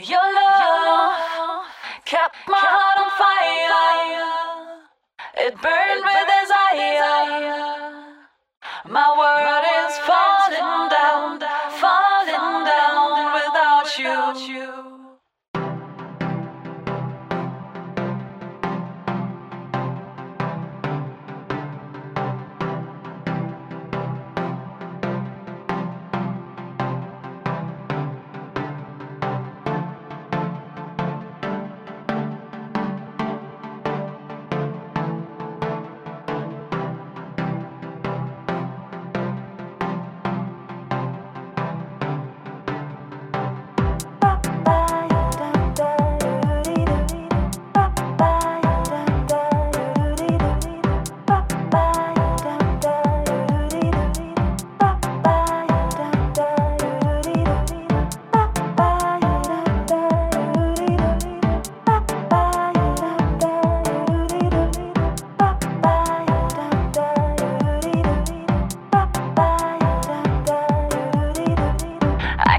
Your love kept my heart on fire. It burned with desire. My world is falling down, falling down without you.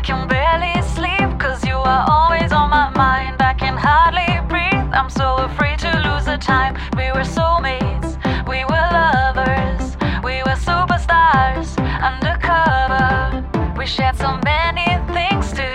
can barely sleep cause you are always on my mind. I can hardly breathe, I'm so afraid to lose the time. We were soulmates, we were lovers. We were superstars, undercover. We shared so many things to